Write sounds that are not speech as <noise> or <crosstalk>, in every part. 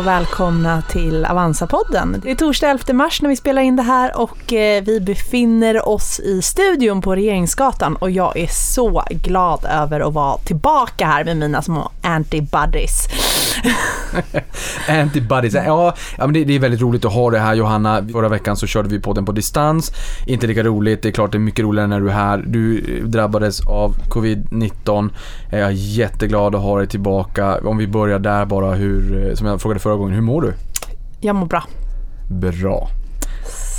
Och välkomna till Avanza-podden. Det är torsdag 11 mars när vi spelar in det här och eh, vi befinner oss i studion på Regeringsgatan och jag är så glad över att vara tillbaka här med mina små antibodies. <laughs> Antibodies, ja, ja men det, det, är väldigt roligt att ha det här Johanna. Förra veckan så körde vi podden på distans. Inte lika roligt, det är klart det är mycket roligare när du är här. Du eh, drabbades av covid-19. Jag är jätteglad att ha dig tillbaka. Om vi börjar där bara, hur, eh, som jag frågade förra gången, hur mår du? Jag mår bra. Bra.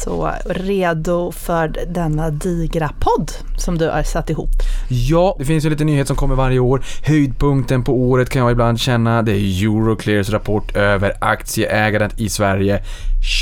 Så redo för denna digra podd som du har satt ihop. Ja, det finns ju lite nyhet som kommer varje år. Höjdpunkten på året kan jag ibland känna. Det är Euroclears rapport över aktieägandet i Sverige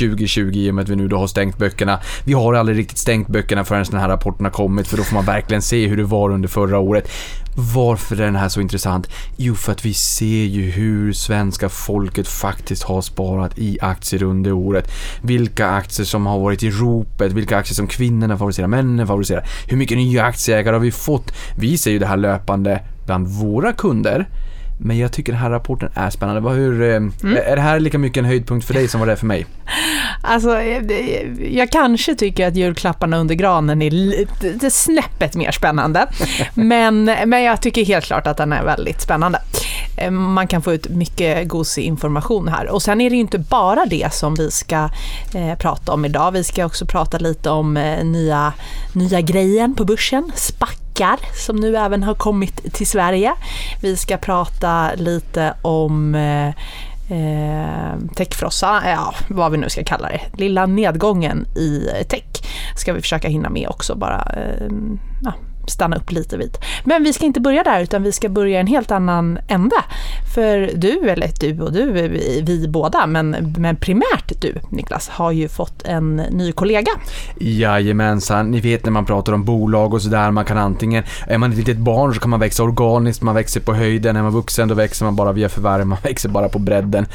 2020 i och med att vi nu då har stängt böckerna. Vi har aldrig riktigt stängt böckerna förrän den här rapporten har kommit för då får man verkligen se hur det var under förra året. Varför är den här så intressant? Jo, för att vi ser ju hur svenska folket faktiskt har sparat i aktier under året. Vilka aktier som har varit i ropet, vilka aktier som kvinnorna favoriserar, männen favoriserar. Hur mycket nya aktieägare har vi fått? Vi ser ju det här löpande bland våra kunder. Men jag tycker den här rapporten är spännande. Hur, eh, mm. Är det här lika mycket en höjdpunkt för dig som var det för mig? <laughs> Alltså, jag kanske tycker att julklapparna under granen är lite snäppet mer spännande. <laughs> Men, men jag tycker helt klart att den är väldigt spännande. Eh, man kan få ut mycket gosig information här. Och sen är det ju inte bara det som vi ska eh, prata om idag. Vi ska också prata lite om eh, nya, nya grejen på börsen, SPAC som nu även har kommit till Sverige. Vi ska prata lite om eh, eh, techfrossa, ja, vad vi nu ska kalla det, lilla nedgången i tech ska vi försöka hinna med också bara. Eh, ja, stanna upp lite vid. Men vi ska inte börja där utan vi ska börja i en helt annan ände. För du, eller du och du, vi båda, men, men primärt du Niklas, har ju fått en ny kollega. Jajamensan, ni vet när man pratar om bolag och sådär, man kan antingen, är man ett litet barn så kan man växa organiskt, man växer på höjden, är man vuxen då växer man bara via förvärv, man <laughs> växer bara på bredden.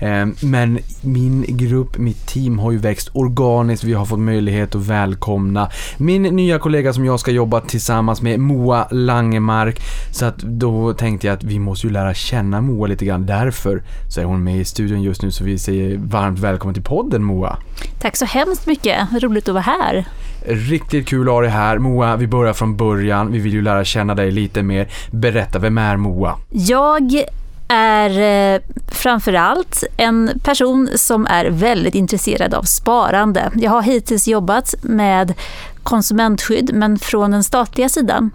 Ehm, men min grupp, mitt team har ju växt organiskt, vi har fått möjlighet att välkomna min nya kollega som jag ska jobba tillsammans tillsammans med Moa Langemark. Så att då tänkte jag att vi måste ju lära känna Moa lite grann. Därför så är hon med i studion just nu så vi säger varmt välkommen till podden Moa. Tack så hemskt mycket, roligt att vara här. Riktigt kul att ha dig här. Moa, vi börjar från början. Vi vill ju lära känna dig lite mer. Berätta, vem är Moa? Jag är eh, framförallt en person som är väldigt intresserad av sparande. Jag har hittills jobbat med konsumentskydd, men från den statliga sidan.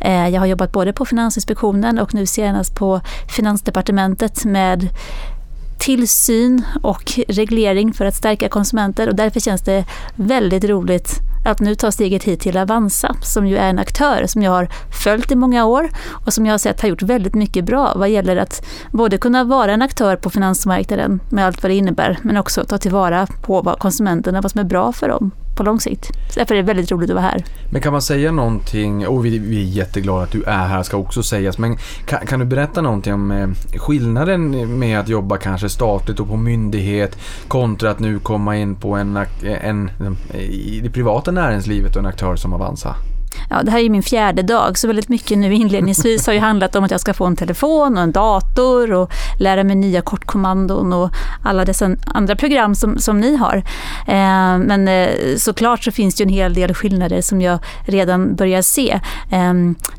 Eh, jag har jobbat både på Finansinspektionen och nu senast på Finansdepartementet med tillsyn och reglering för att stärka konsumenter och därför känns det väldigt roligt att nu ta steget hit till Avanza som ju är en aktör som jag har följt i många år och som jag har sett har gjort väldigt mycket bra vad gäller att både kunna vara en aktör på finansmarknaden med allt vad det innebär men också ta tillvara på vad konsumenterna, vad som är bra för dem på lång sikt. Därför är det väldigt roligt att vara här. Men kan man säga någonting, och vi, vi är jätteglada att du är här ska också sägas, men kan, kan du berätta någonting om eh, skillnaden med att jobba kanske statligt och på myndighet kontra att nu komma in på en, en, en i det privata näringslivet och en aktör som Avanza? Ja, det här är min fjärde dag, så väldigt mycket nu inledningsvis har ju handlat om att jag ska få en telefon och en dator och lära mig nya kortkommandon och alla dessa andra program som, som ni har. Eh, men eh, såklart så finns det ju en hel del skillnader som jag redan börjar se. Eh,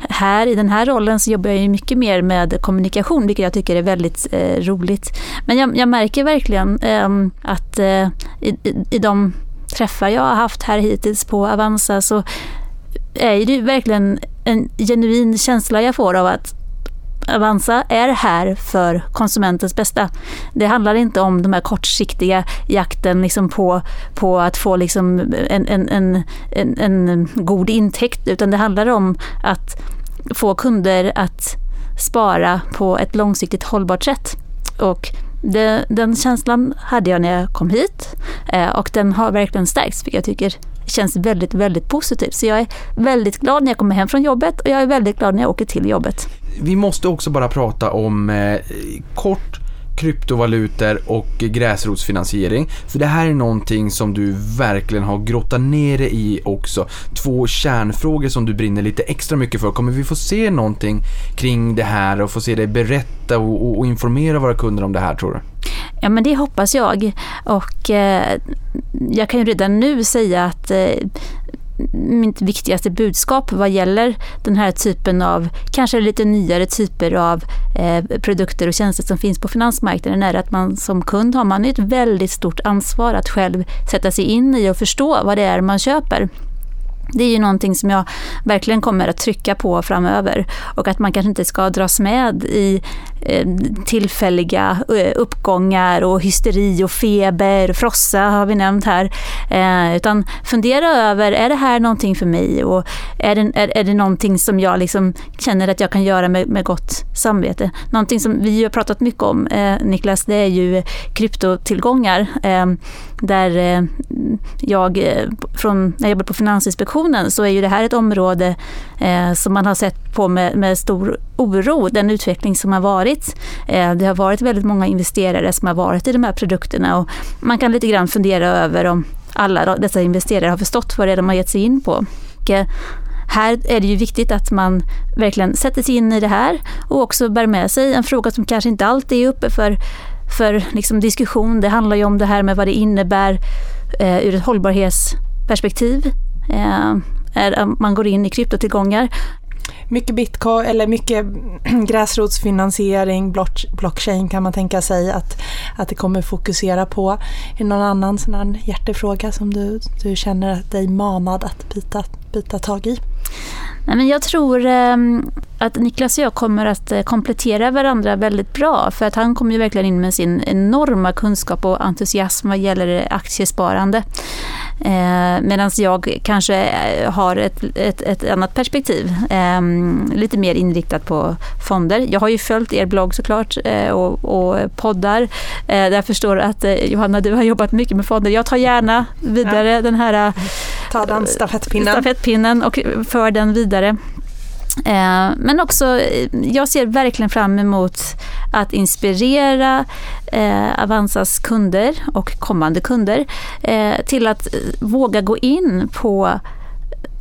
här i den här rollen så jobbar jag ju mycket mer med kommunikation, vilket jag tycker är väldigt eh, roligt. Men jag, jag märker verkligen ehm, att eh, i, i de träffar jag har haft här hittills på Avanza så är det verkligen en genuin känsla jag får av att Avanza är här för konsumentens bästa. Det handlar inte om den här kortsiktiga jakten liksom på, på att få liksom en, en, en, en, en god intäkt utan det handlar om att få kunder att spara på ett långsiktigt hållbart sätt. Och det, den känslan hade jag när jag kom hit eh, och den har verkligen stärkts, vilket jag tycker känns väldigt, väldigt positivt. Så jag är väldigt glad när jag kommer hem från jobbet och jag är väldigt glad när jag åker till jobbet. Vi måste också bara prata om eh, kort kryptovalutor och gräsrotsfinansiering. För det här är någonting som du verkligen har grottat ner dig i också. Två kärnfrågor som du brinner lite extra mycket för. Kommer vi få se någonting kring det här och få se dig berätta och, och, och informera våra kunder om det här tror du? Ja, men det hoppas jag. Och eh, jag kan ju redan nu säga att eh, mitt viktigaste budskap vad gäller den här typen av, kanske lite nyare typer av eh, produkter och tjänster som finns på finansmarknaden är att man som kund har man ett väldigt stort ansvar att själv sätta sig in i och förstå vad det är man köper. Det är ju någonting som jag verkligen kommer att trycka på framöver och att man kanske inte ska dras med i Eh, tillfälliga eh, uppgångar och hysteri och feber, frossa har vi nämnt här. Eh, utan fundera över, är det här någonting för mig och är det, är, är det någonting som jag liksom känner att jag kan göra med, med gott samvete? Någonting som vi har pratat mycket om, Niklas, det är ju kryptotillgångar där jag, från, när jag jobbade på Finansinspektionen, så är ju det här ett område som man har sett på med, med, stor oro, den utveckling som har varit varit. Eh, det har varit väldigt många investerare som har varit i de här produkterna och man kan lite grann fundera över om alla dessa investerare har förstått vad det är de har gett sig in på. Och, eh, här är det ju viktigt att man verkligen sätter sig in i det här och också bär med sig en fråga som kanske inte alltid är uppe för, för liksom diskussion. Det handlar ju om det här med vad det innebär eh, ur ett hållbarhetsperspektiv. Eh, är, man går in i kryptotillgångar. Mycket bitcoin eller mycket <clears throat> gräsrotsfinansiering, blockchain kan man tänka sig att, att det kommer fokusera på. Är det någon annan sån här hjärtefråga som du, du känner dig manad att bita, bita tag i? Nej, men jag tror eh, att Niklas och jag kommer att eh, komplettera varandra väldigt bra för att han kommer ju verkligen in med sin enorma kunskap och entusiasm vad gäller aktiesparande. Eh, Medan jag kanske eh, har ett, ett, ett annat perspektiv, eh, lite mer inriktat på fonder. Jag har ju följt er blogg såklart eh, och, och poddar eh, där jag förstår att eh, Johanna, du har jobbat mycket med fonder. Jag tar gärna vidare ja. den här Ta den stafettpinnen. stafettpinnen och för den vidare. Eh, men också, eh, jag ser verkligen fram emot att inspirera eh, Avanzas kunder och kommande kunder eh, till att eh, våga gå in på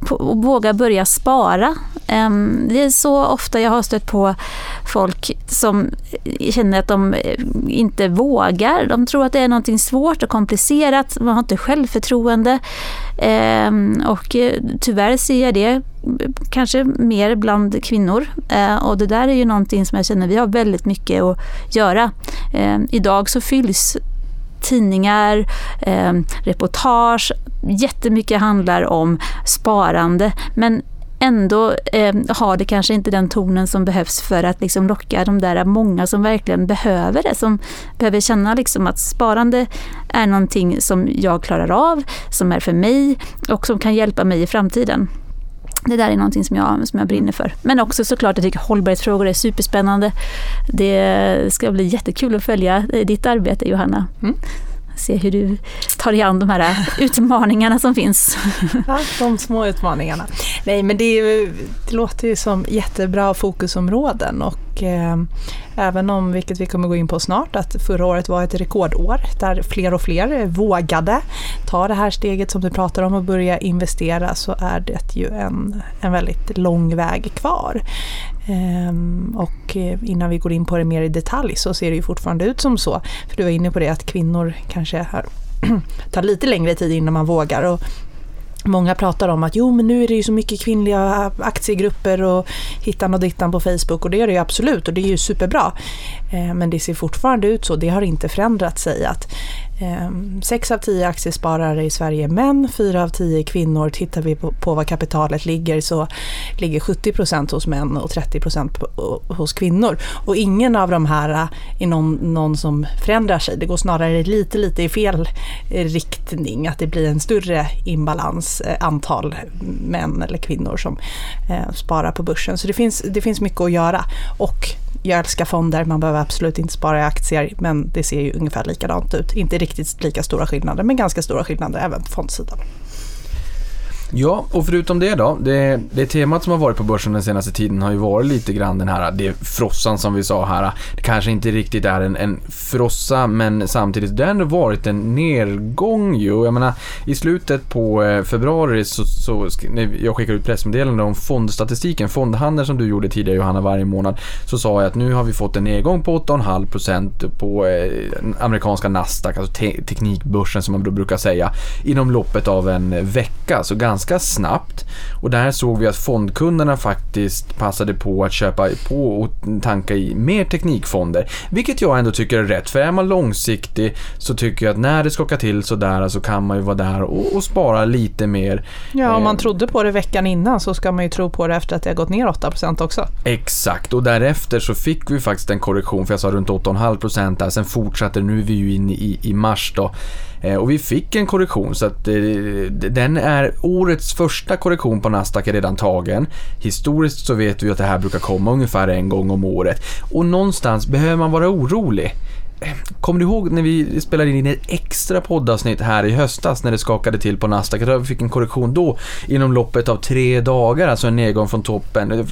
och våga börja spara. Ehm, det är så ofta jag har stött på folk som känner att de eh, inte vågar. De tror att det är något svårt och komplicerat, man har inte självförtroende. Ehm, och eh, tyvärr ser jag det kanske mer bland kvinnor. Ehm, och det där är ju någonting som jag känner vi har väldigt mycket att göra. Idag så fylls tidningar, eh, reportage. Jättemycket handlar om sparande men ändå eh, har det kanske inte den tonen som behövs för att liksom locka de där många som verkligen behöver det. Som behöver känna liksom att sparande är någonting som jag klarar av, som är för mig och som kan hjälpa mig i framtiden. Det där är någonting som jag, som jag brinner för. Men också såklart, jag tycker hållbarhetsfrågor är superspännande. Det ska bli jättekul att följa ditt arbete Johanna. Mm se hur du tar dig an de här utmaningarna som finns. <laughs> Ja, de små utmaningarna. Nej, men det, det låter ju som jättebra fokusområden och eh, även om, vilket vi kommer gå in på snart, att förra året var ett rekordår där fler och fler vågade ta det här steget som du pratar om och börja investera så är det ju en, en väldigt lång väg kvar. Ehm, och innan vi går in på det mer i detalj så ser det ju fortfarande ut som så. För du var inne på det att kvinnor kanske har, <clears throat> tar lite längre tid innan man vågar. Och Många pratar om att jo men nu är det ju så mycket kvinnliga aktiegrupper och hittan och dittan på Facebook och det är det ju absolut och det är ju superbra. Eh, men det ser fortfarande ut så, det har inte förändrat sig att Ehm, sex av tio aktiesparare i Sverige är män, fyra av tio är kvinnor. Tittar vi på, på vad kapitalet ligger så ligger 70 procent hos män och 30 procent hos kvinnor. Och ingen av de här är någon, någon som förändrar sig. Det går snarare lite, lite i fel eh, riktning. Att det blir en större imbalans eh, antal män eller kvinnor som eh, sparar på börsen. Så det finns, det finns mycket att göra. Och jag älskar fonder, man behöver absolut inte spara i aktier, men det ser ju ungefär likadant ut. Inte riktigt lika stora skillnader, men ganska stora skillnader även på fondsidan. Ja, och förutom det då, det, det temat som har varit på börsen den senaste tiden har ju varit lite grann den här, det frossan som vi sa här. Det kanske inte riktigt är en, en frossa, men samtidigt, det har ändå varit en nedgång ju. Jag menar, i slutet på eh, februari så, så när jag skickade ut pressmeddelande om fondstatistiken, fondhandeln som du gjorde tidigare Johanna varje månad, så sa jag att nu har vi fått en nedgång på 8,5% på eh, amerikanska Nasdaq, alltså te teknikbörsen som man brukar säga, inom loppet av en vecka. Så ganska ganska snabbt. Och där såg vi att fondkunderna faktiskt passade på att köpa på och tanka i mer teknikfonder. Vilket jag ändå tycker är rätt, för är man långsiktig så tycker jag att när det skakar till sådär så kan man ju vara där och, och spara lite mer. Ja, om man eh, trodde på det veckan innan så ska man ju tro på det efter att det har gått ner 8% också. Exakt, och därefter så fick vi faktiskt en korrektion, för jag sa runt 8,5% där, sen fortsatte, nu är vi ju inne i, i mars då. Eh, och vi fick en korrektion så att eh, den är årets första korrektion på Nasdaq är redan tagen. Historiskt så vet vi att det här brukar komma ungefär en gång om året. Och någonstans behöver man vara orolig. Kommer du ihåg när vi spelade in ett extra poddavsnitt här i höstas när det skakade till på Nasdaq? Vi fick en korrektion då inom loppet av tre dagar, alltså en nedgång från toppen eh,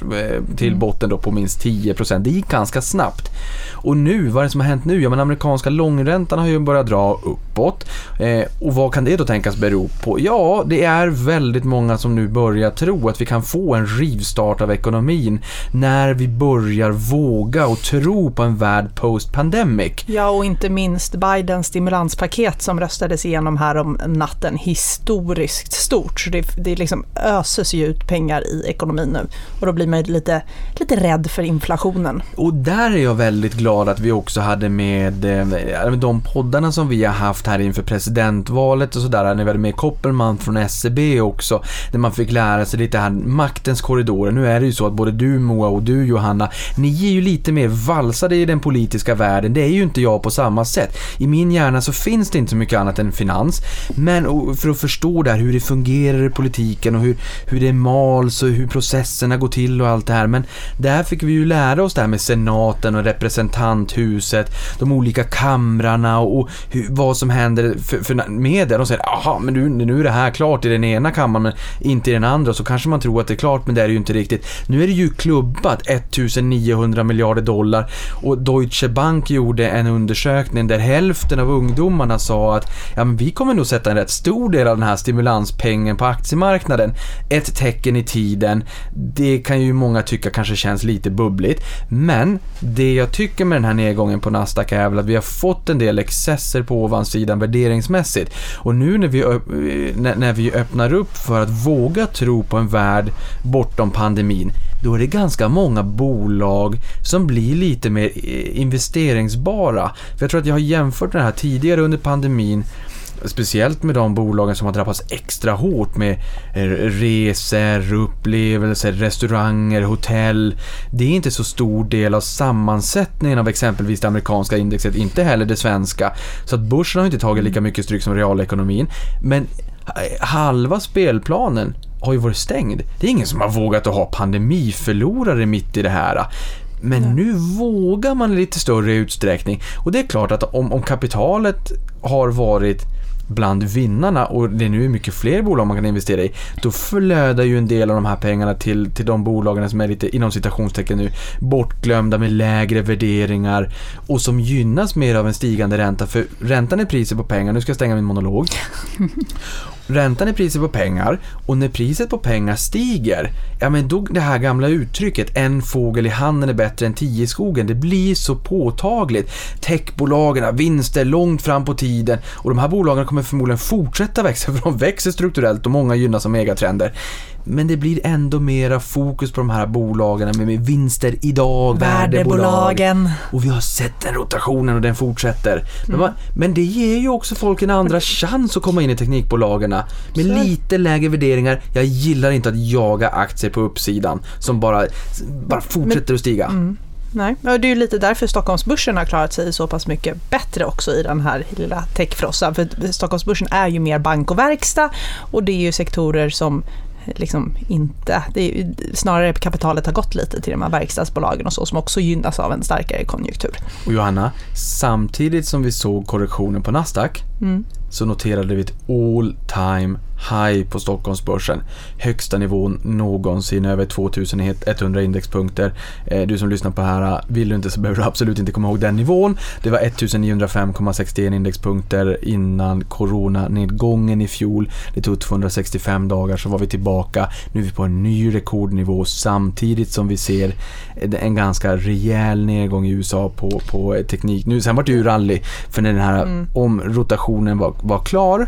till mm. botten då på minst 10%. Det gick ganska snabbt. Och nu, vad är det som har hänt nu? Ja, men amerikanska långräntan har ju börjat dra uppåt. Eh, och vad kan det då tänkas bero på? Ja, det är väldigt många som nu börjar tro att vi kan få en rivstart av ekonomin när vi börjar våga och tro på en värld post-pandemic. Ja, Ja, och inte minst Bidens stimulanspaket som röstades igenom här om natten, historiskt stort. Så det, det liksom öses ju ut pengar i ekonomin nu och då blir man lite, lite rädd för inflationen. Och där är jag väldigt glad att vi också hade med eh, de poddarna som vi har haft här inför presidentvalet och sådär, när vi hade med Koppelman från SCB också, där man fick lära sig lite här maktens korridorer. Nu är det ju så att både du Moa och du Johanna, ni är ju lite mer valsade i den politiska världen. Det är ju inte jag på samma sätt. I min hjärna så finns det inte så mycket annat än finans. Men för att förstå det här, hur det fungerar i politiken och hur, hur det mals och hur processerna går till och allt det här. Men där fick vi ju lära oss det här med senaten och representanthuset, de olika kamrarna och, och hur, vad som händer för, för media. De säger aha, men nu, nu är det här klart i den ena kammaren men inte i den andra. Så kanske man tror att det är klart men det är det ju inte riktigt. Nu är det ju klubbat 1900 miljarder dollar och Deutsche Bank gjorde en undersökning där hälften av ungdomarna sa att ja, men vi kommer nog sätta en rätt stor del av den här stimulanspengen på aktiemarknaden. Ett tecken i tiden. Det kan ju många tycka kanske känns lite bubbligt. Men det jag tycker med den här nedgången på Nasdaq är väl att vi har fått en del excesser på ovansidan värderingsmässigt. Och nu när vi, när vi öppnar upp för att våga tro på en värld bortom pandemin då är det ganska många bolag som blir lite mer eh, investeringsbara. För jag tror att jag har jämfört det här tidigare under pandemin Speciellt med de bolagen som har drabbats extra hårt med eh, resor, upplevelser, restauranger, hotell. Det är inte så stor del av sammansättningen av exempelvis det amerikanska indexet, inte heller det svenska. Så att börsen har inte tagit lika mycket stryk som realekonomin. Men eh, halva spelplanen har ju varit stängd. Det är ingen som har vågat att ha pandemiförlorare mitt i det här. Men nu vågar man i lite större utsträckning. Och det är klart att om, om kapitalet har varit bland vinnarna och det nu är mycket fler bolag man kan investera i, då flödar ju en del av de här pengarna till, till de bolagen som är lite inom citationstecken nu bortglömda med lägre värderingar och som gynnas mer av en stigande ränta för räntan är priset på pengar, nu ska jag stänga min monolog. <laughs> Räntan är priset på pengar och när priset på pengar stiger, ja men då det här gamla uttrycket en fågel i handen är bättre än tio i skogen, det blir så påtagligt. Techbolagen, vinster långt fram på tiden och de här bolagen kommer förmodligen fortsätta växa för de växer strukturellt och många gynnas av megatrender. Men det blir ändå mera fokus på de här bolagen med, med vinster idag, värdebolagen. Och vi har sett den rotationen och den fortsätter. Mm. Men, man, men, det ger ju också folk en andra chans att komma in i teknikbolagen med Så. lite lägre värderingar. Jag gillar inte att jaga aktier på uppsidan som bara, bara fortsätter men, att stiga. Mm. Nej, det är ju lite därför Stockholmsbörsen har klarat sig så pass mycket bättre också i den här lilla techfrossan. För Stockholmsbörsen är ju mer bank och verkstad och det är ju sektorer som liksom inte, det är snarare kapitalet har gått lite till de här verkstadsbolagen och så som också gynnas av en starkare konjunktur. Och Johanna, samtidigt som vi såg korrektionen på Nasdaq mm. så noterade vi ett all time high på Stockholmsbörsen. Högsta nivån någonsin, över 2100 indexpunkter. Eh, du som lyssnar på det här, vill du inte så behöver du absolut inte komma ihåg den nivån. Det var 1905,61 indexpunkter innan coronanedgången i fjol. Det tog 265 dagar så var vi tillbaka. Nu är vi på en ny rekordnivå samtidigt som vi ser en ganska rejäl nedgång i USA på, på teknik. Nu, sen var det ju rally, för när den här mm. omrotationen var, var klar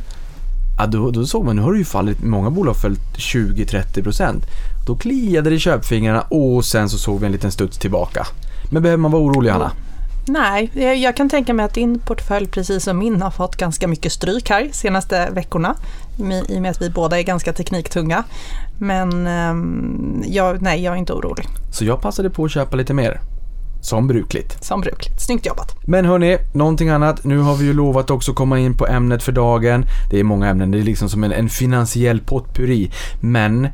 ja, då, då såg man, nu har det ju fallit, många bolag har följt 20-30%. Då kliade det i köpfingrarna och sen så såg vi en liten studs tillbaka. Men behöver man vara orolig Hanna? Nej, jag kan tänka mig att din portfölj precis som min har fått ganska mycket stryk här senaste veckorna i och med att vi båda är ganska tekniktunga. Men ehm, jag, nej, jag är inte orolig. Så jag passade på att köpa lite mer? Som brukligt. Som brukligt. Snyggt jobbat. Men hörni, någonting annat. Nu har vi ju lovat också komma in på ämnet för dagen. Det är många ämnen, det är liksom som en, en finansiell potpurri. Men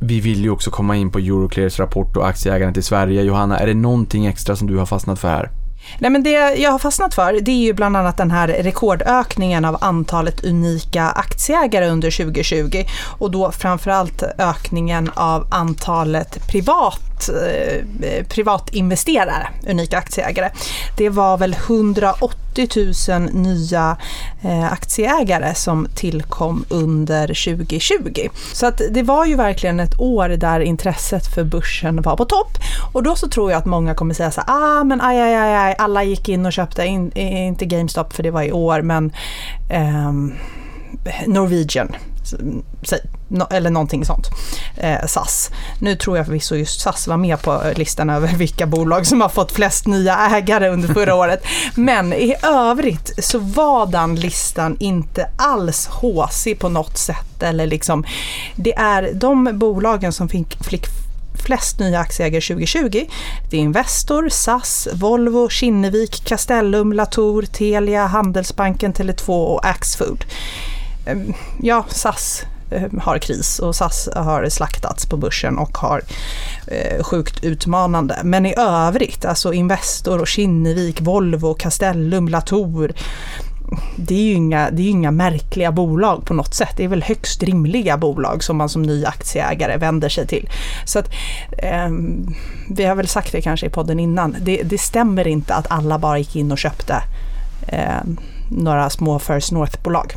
vi vill ju också komma in på Euroclears rapport och aktieägandet i Sverige. Johanna, är det någonting extra som du har fastnat för här? Nej, men det jag har fastnat för det är ju bland annat den här rekordökningen av antalet unika aktieägare under 2020 och då framförallt ökningen av antalet privat, eh, privatinvesterare, unika aktieägare. Det var väl 180 000 nya eh, aktieägare som tillkom under 2020. Så att det var ju verkligen ett år där intresset för börsen var på topp och då så tror jag att många kommer säga så ah men aj, aj, aj, aj alla gick in och köpte, in, eh, inte GameStop för det var i år, men ehm, Norwegian, eller någonting sånt, eh, SAS. Nu tror jag förvisso just SAS var med på listan över vilka bolag som har fått flest nya ägare under förra <laughs> året. Men i övrigt så var den listan inte alls håsig på något sätt. Eller liksom, det är de bolagen som fick, fick flest nya aktieägare 2020. Det är Investor, SAS, Volvo, Kinnevik, Castellum, Latour, Telia, Handelsbanken, Tele2 och Axfood. Ehm, ja, SAS ehm, har kris och SAS har slaktats på börsen och har eh, sjukt utmanande. Men i övrigt, alltså Investor och Kinnevik, Volvo, Castellum, Latour, det är ju inga, det är inga märkliga bolag på något sätt. Det är väl högst rimliga bolag som man som ny aktieägare vänder sig till. Så att, eh, vi har väl sagt det kanske i podden innan, det, det stämmer inte att alla bara gick in och köpte eh, några små First North-bolag.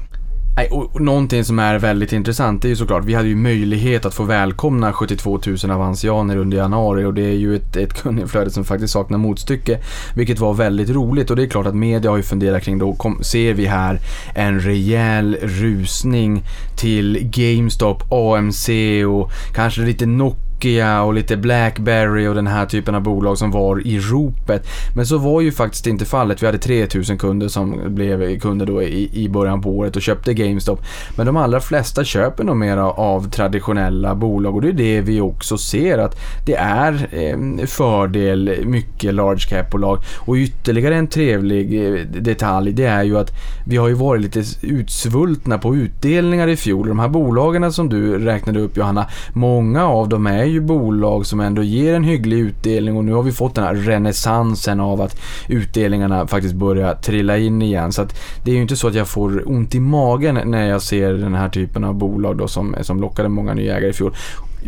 Nej, och någonting som är väldigt intressant det är ju såklart, vi hade ju möjlighet att få välkomna 72 000 avansianer under januari och det är ju ett, ett kundinflöde som faktiskt saknar motstycke. Vilket var väldigt roligt och det är klart att media har ju funderat kring då, kom, ser vi här en rejäl rusning till GameStop, AMC och kanske lite Nokia Nokia och lite Blackberry och den här typen av bolag som var i ropet. Men så var ju faktiskt inte fallet. Vi hade 3000 kunder som blev kunder då i, i början på året och köpte GameStop. Men de allra flesta köper nog mera av traditionella bolag och det är det vi också ser att det är eh, fördel mycket large cap-bolag. Och ytterligare en trevlig eh, detalj det är ju att vi har ju varit lite utsvultna på utdelningar i fjol. De här bolagen som du räknade upp Johanna, många av dem är ju bolag som ändå ger en hygglig utdelning och nu har vi fått den här renässansen av att utdelningarna faktiskt börjar trilla in igen. Så att det är ju inte så att jag får ont i magen när jag ser den här typen av bolag då som, som lockade många nya ägare i fjol.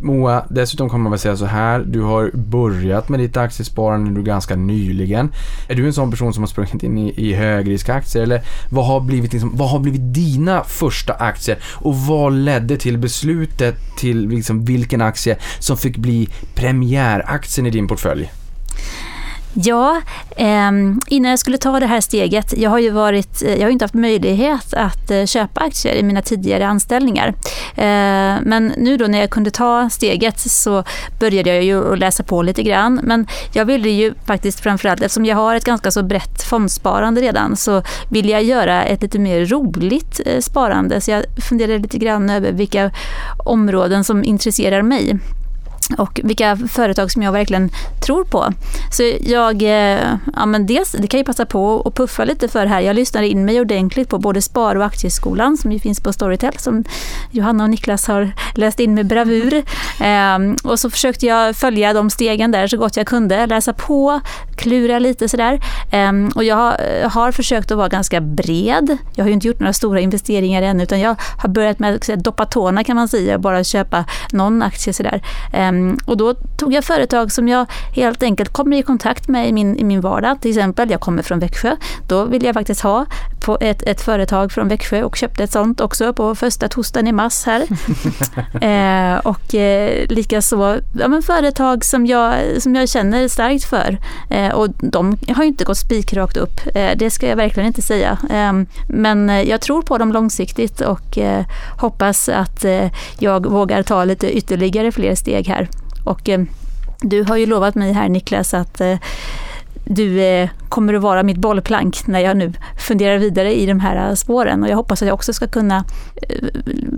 Moa, dessutom kan man väl säga så här. Du har börjat med ditt aktiesparande nu ganska nyligen. Är du en sån person som har sprungit in i, i högriskaktier eller vad har, blivit liksom, vad har blivit dina första aktier och vad ledde till beslutet till liksom vilken aktie som fick bli premiäraktien i din portfölj? Ja, eh, innan jag skulle ta det här steget, jag har ju varit, eh, jag har inte haft möjlighet att eh, köpa aktier i mina tidigare anställningar. Eh, men nu då när jag kunde ta steget så började jag ju att läsa på lite grann. Men jag ville ju faktiskt framförallt, eftersom jag har ett ganska så brett fondsparande redan, så vill jag göra ett lite mer roligt eh, sparande. Så jag funderade lite grann över vilka områden som intresserar mig och vilka företag som jag verkligen tror på. Så jag, eh, ja men dels, det kan jag passa på att puffa lite för här. Jag lyssnar in mig ordentligt på både Spar och Aktieskolan som ju finns på Storytel som Johanna och Niklas har läst in med bravur. Ehm, och så försökte jag följa de stegen där så gott jag kunde, läsa på, klura lite sådär. Ehm, och jag har försökt att vara ganska bred. Jag har ju inte gjort några stora investeringar än utan jag har börjat med att doppa tårna kan man säga, bara köpa någon aktie sådär. Ehm, Ehm, och då tog jag företag som jag helt enkelt kommer i kontakt med i min, i min vardag. Till exempel, jag kommer från Växjö. Då vill jag faktiskt ha på ett, ett företag från Växjö och köpte ett sånt också på första torsdagen i mars här. <laughs> eh, och eh, likaså ja, men företag som jag, som jag känner starkt för. Eh, och de har ju inte gått spikrakt upp, eh, det ska jag verkligen inte säga. Ehm, men jag tror på dem långsiktigt och eh, hoppas att eh, jag vågar ta lite ytterligare fler steg här. Och eh, du har ju lovat mig här Niklas att eh, du eh, kommer att vara mitt bollplank när jag nu funderar vidare i de här eh, spåren. Och jag hoppas att jag också ska kunna eh,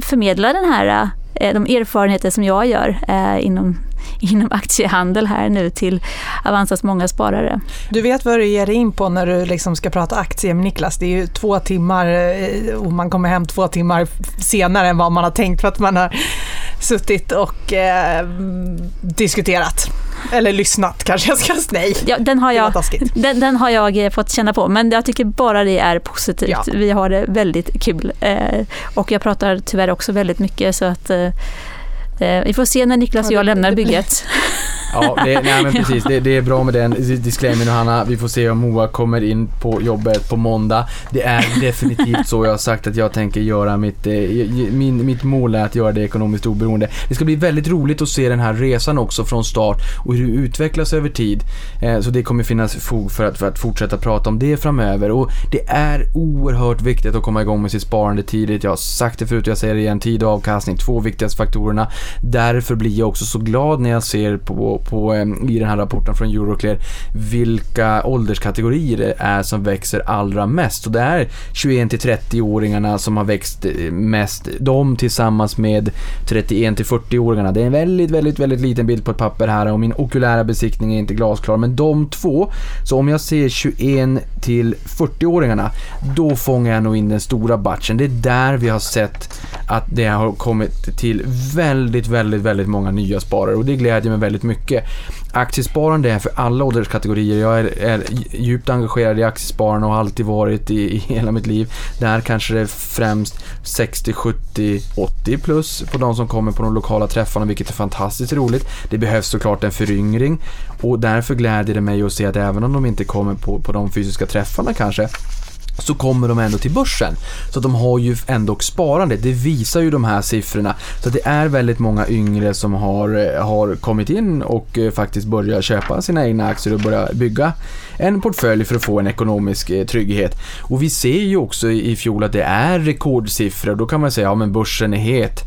förmedla den här, eh, de erfarenheter som jag gör inom, <laughs> inom aktiehandel här nu till Avanzas många sparare. Du vet vad du ger dig in på när du liksom ska prata aktier med Niklas. Det är ju två timmar och man kommer hem två timmar senare än vad man har tänkt för att man har suttit och eh, diskuterat. Eller lyssnat kanske jag ska säga. Nej, ja, den, har jag, den, den, har jag eh, fått känna på, men jag tycker bara det är positivt. Ja. Vi har det väldigt kul. Eh, och jag pratar tyvärr också väldigt mycket så att eh, eh vi får se när Niklas och jag lämnar bygget. <laughs> Ja, det, nej, men precis. Det, det, är bra med den disclaimern Hanna. Vi får se om Moa kommer in på jobbet på måndag. Det är definitivt så jag har sagt att jag tänker göra mitt, eh, min, mitt mål är att göra det ekonomiskt oberoende. Det ska bli väldigt roligt att se den här resan också från start och hur det utvecklas över tid. Eh, så det kommer finnas fog för att, för att fortsätta prata om det framöver och det är oerhört viktigt att komma igång med sitt sparande tidigt. Jag har sagt det förut, jag säger det igen, tid och avkastning, två viktigaste faktorerna. Därför blir jag också så glad när jag ser på på, eh, i den här rapporten från Euroclear vilka ålderskategorier det är som växer allra mest. Och det är 21 30-åringarna som har växt eh, mest. De tillsammans med 31 40-åringarna. Det är en väldigt, väldigt, väldigt liten bild på ett papper här och min okulära besiktning är inte glasklar. Men de två, så om jag ser 21 till 40-åringarna, då fångar jag nog in den stora batchen. Det är där vi har sett att det har kommit till väldigt, väldigt, väldigt många nya sparare och det glädjer mig väldigt mycket. Aktiesparande är för alla ålderskategorier. Jag är, är djupt engagerad i aktiesparande och har alltid varit i, i hela mitt liv. Där kanske det är främst 60, 70, 80 plus på de som kommer på de lokala träffarna, vilket är fantastiskt roligt. Det behövs såklart en föryngring och därför gläder det mig att se att även om de inte kommer på, på de fysiska träffarna kanske så kommer de ändå till börsen. Så de har ju ändå sparande. Det visar ju de här siffrorna. Så det är väldigt många yngre som har, eh, har kommit in och eh, faktiskt börjat köpa sina egna aktier och börja bygga en portfölj för att få en ekonomisk eh, trygghet. Och vi ser ju också i fjol att det är rekordsiffror. Då kan man säga, ja men börsen är het.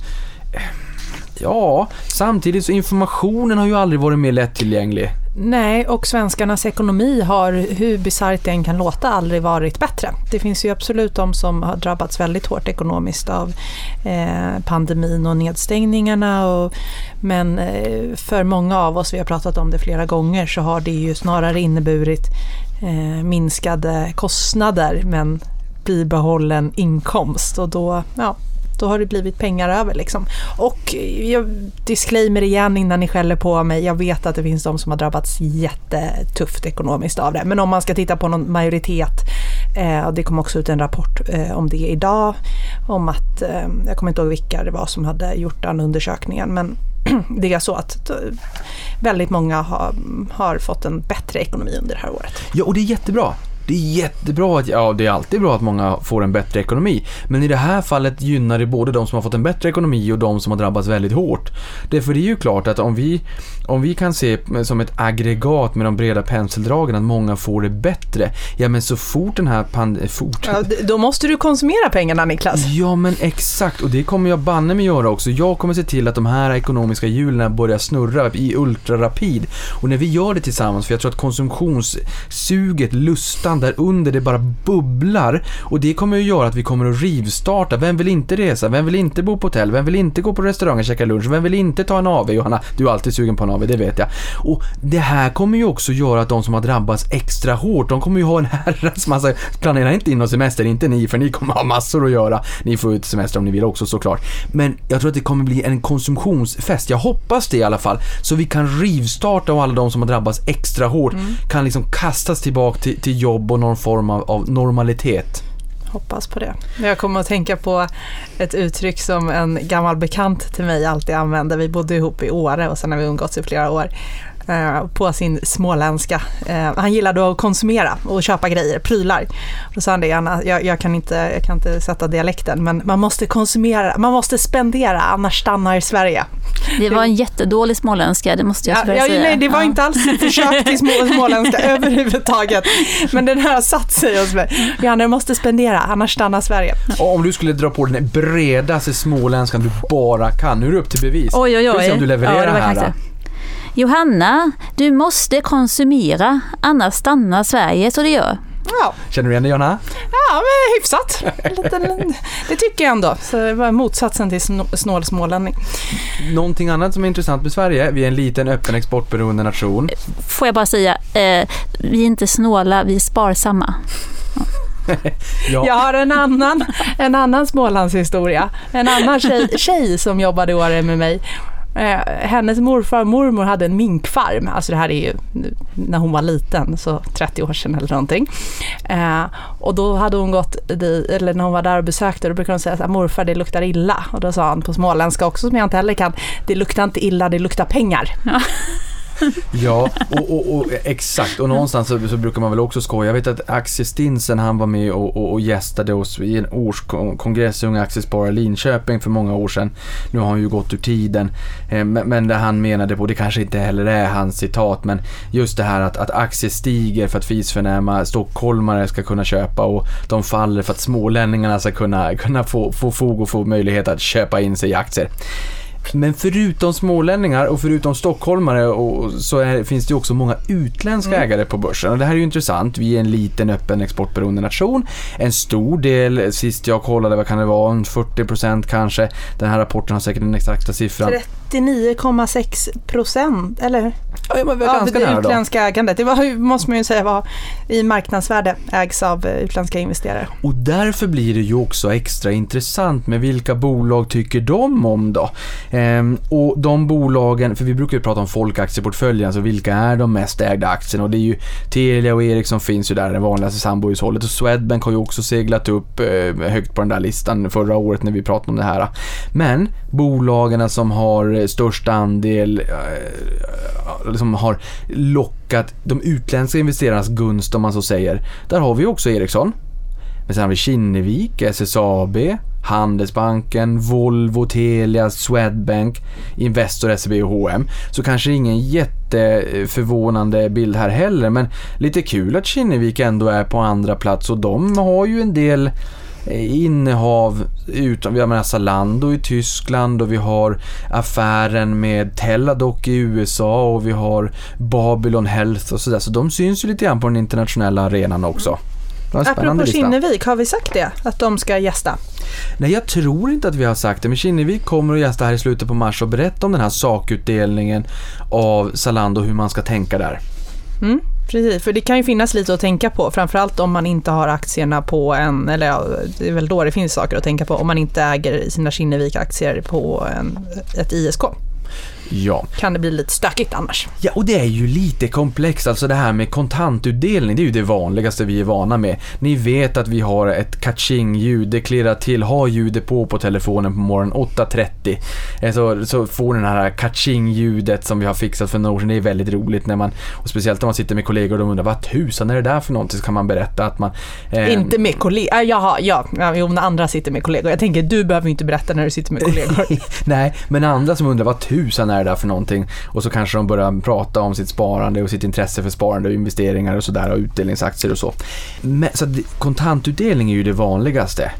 Ja, samtidigt så informationen har ju aldrig varit mer lättillgänglig. Nej, och svenskarnas ekonomi har, hur bisarrt det än kan låta, aldrig varit bättre. Det finns ju absolut de som har drabbats väldigt hårt ekonomiskt av eh, pandemin och nedstängningarna. Och, men eh, för många av oss, vi har pratat om det flera gånger, så har det ju snarare inneburit eh, minskade kostnader men bibehållen inkomst. Och då, ja, då har det blivit pengar över. Liksom. Och jag disclaimer igen innan ni skäller på mig, jag vet att det finns de som har drabbats jättetufft ekonomiskt av det. Men om man ska titta på någon majoritet, eh, det kom också ut en rapport eh, om det idag, om att, eh, jag kommer inte ihåg vilka det var som hade gjort den undersökningen, men <clears throat> det är så att eh, väldigt många har, har fått en bättre ekonomi under det här året. Ja, och det är jättebra. Det är jättebra att, ja det är alltid bra att många får en bättre ekonomi. Men i det här fallet gynnar det både de som har fått en bättre ekonomi och de som har drabbats väldigt hårt. Därför är det ju klart att om vi, om vi kan se som ett aggregat med de breda penseldragen att många får det bättre. Ja men så fort den här pandemin... Fort... Ja, då måste du konsumera pengarna Niklas. Ja men exakt och det kommer jag banne mig göra också. Jag kommer se till att de här ekonomiska hjulen börjar snurra i ultrarapid. Och när vi gör det tillsammans, för jag tror att konsumtionssuget, lustan där under det bara bubblar och det kommer att göra att vi kommer att rivstarta. Vem vill inte resa? Vem vill inte bo på hotell? Vem vill inte gå på restaurang och käka lunch? Vem vill inte ta en AV? Johanna, du är alltid sugen på en AV, det vet jag. Och det här kommer ju också göra att de som har drabbats extra hårt, de kommer ju ha en herrans massa, planera inte in någon semester, inte ni, för ni kommer ha massor att göra. Ni får ut semester om ni vill också såklart. Men jag tror att det kommer bli en konsumtionsfest, jag hoppas det i alla fall, så vi kan rivstarta och alla de som har drabbats extra hårt kan liksom kastas tillbaka till, till jobb och någon form av, av normalitet. Hoppas på det. Jag kommer att tänka på ett uttryck som en gammal bekant till mig alltid använde. Vi bodde ihop i Åre och sen har vi umgåtts i flera år på sin småländska. Eh, han gillade att konsumera och köpa grejer, prylar. Då sa han det, Anna, jag, jag, kan inte, jag kan inte sätta dialekten, men man måste konsumera, man måste spendera, annars stannar Sverige. Det var en jättedålig småländska, det måste jag ja, ja, säga. Nej, det var inte alls ett försök till små, <laughs> småländska överhuvudtaget. Men den här har satt sig hos mig. Du måste spendera, annars stannar Sverige. Och om du skulle dra på den bredaste småländskan du bara kan, nu är det upp till bevis. Oj, oj, Ska vi se oj. om du levererar Ja, här. Johanna, du måste konsumera, annars stannar Sverige så det gör. Ja, Känner du igen det Jonna? ja men hyfsat. Det tycker jag ändå. Så det var motsatsen till snål smålänning. Någonting annat som är intressant med Sverige, vi är en liten öppen exportberoende nation. Får jag bara säga, eh, vi är inte snåla, vi är sparsamma. <laughs> Ja, Jag har en annan, en annan Smålandshistoria. En annan tjej, tjej som jobbade i Åre med mig. Eh, hennes morfar och mormor hade en minkfarm. Alltså det här är ju när hon var liten, så 30 år sedan eller någonting. Eh, och då hade hon gått eller när hon var där och besökte, då brukade hon säga så här, morfar det luktar illa. Och då sa han på småländska också, som jag inte heller kan, det luktar inte illa, det luktar pengar. ja och, och, och exakt. Och någonstans så, så brukar man väl också skoja. Jag vet att Axel Stinsen, han var med och, och, och gästade oss i en årskongress i Unga Aktiesparare Linköping för många år sedan. Nu har han ju gått ur tiden. Eh, men, men det han menade på, det kanske inte heller är hans citat, men just det här att, att aktier stiger för att fisförnäma stockholmare ska kunna köpa och de faller för att smålänningarna ska kunna, kunna få, få fog och få möjlighet att köpa in sig i aktier. Men förutom smålänningar och förutom stockholmare och så är, finns det också många utländska ägare på börsen. Och det här är ju intressant. Vi är en liten öppen exportberoende nation. En stor del, sist jag kollade, vad kan det vara, en 40% kanske. Den här rapporten har säkert den exakta siffran. 39,6 procent, eller? Ja, men vi Av ganska det nära då. utländska ägandet. Det var, måste man ju säga var i marknadsvärde ägs av eh, utländska investerare. Och därför blir det ju också extra intressant med vilka bolag tycker de om då? Ehm, och de bolagen, för vi brukar ju prata om folkaktieportföljen, alltså vilka är de mest ägda aktierna? Och det är ju Telia och Ericsson finns ju där, det vanligaste sambohushållet. Och Swedbank har ju också seglat upp eh, högt på den där listan förra året när vi pratade om det här. Men bolagen som har störst andel, eh, som har lockat de utländska investerarnas gunst om man så säger. Där har vi också Ericsson. Men sen har vi Kinnevik, SSAB, Handelsbanken, Volvo, Telia, Swedbank, Investor, SEB och H&M. Så kanske ingen jätteförvånande bild här heller, men lite kul att Kinnevik ändå är på andra plats och de har ju en del innehav utan, vi har med Zalando i Tyskland och vi har affären med Teladoc i USA och vi har Babylon Health och sådär. Så de syns ju lite grann på den internationella arenan också. Spännande Apropå. Kinnevik, har vi sagt det? Att de ska gästa? Nej, jag tror inte att vi har sagt det, men Kinnevik kommer att gästa här i slutet på mars och berätta om den här sakutdelningen av Zalando, hur man ska tänka där. Mm, precis, för det kan ju finnas lite att tänka på, framförallt om man inte har aktierna på en, eller ja, det är väl då det finns saker att tänka på, om man inte äger sina Kinnevik-aktier på en, ett ISK. Ja. Kan det bli lite stökigt annars. Ja, och det är ju lite komplext. Alltså det här med kontantutdelning, det är ju det vanligaste vi är vana med. Ni vet att vi har ett catching-ljud, det klirrar till, ha ljudet på på telefonen på morgonen 8.30. Eh, Så, så får den här catching-ljudet som vi har fixat för några år sedan, det är väldigt roligt när man, och speciellt när man sitter med kollegor och de undrar vad tusan är det där för någonting? Så kan man berätta att man... eh, Inte med kollegor, äh, jaha, ja, ja, jo, när andra sitter med kollegor. Jag tänker, du behöver ju inte berätta när du sitter med kollegor. <laughs> Nej, men andra som undrar vad tusan är det där för någonting och så kanske de börjar prata om sitt sparande och sitt intresse för sparande och investeringar och sådär och utdelningsaktier och så. Men, så att kontantutdelning är ju det vanligaste.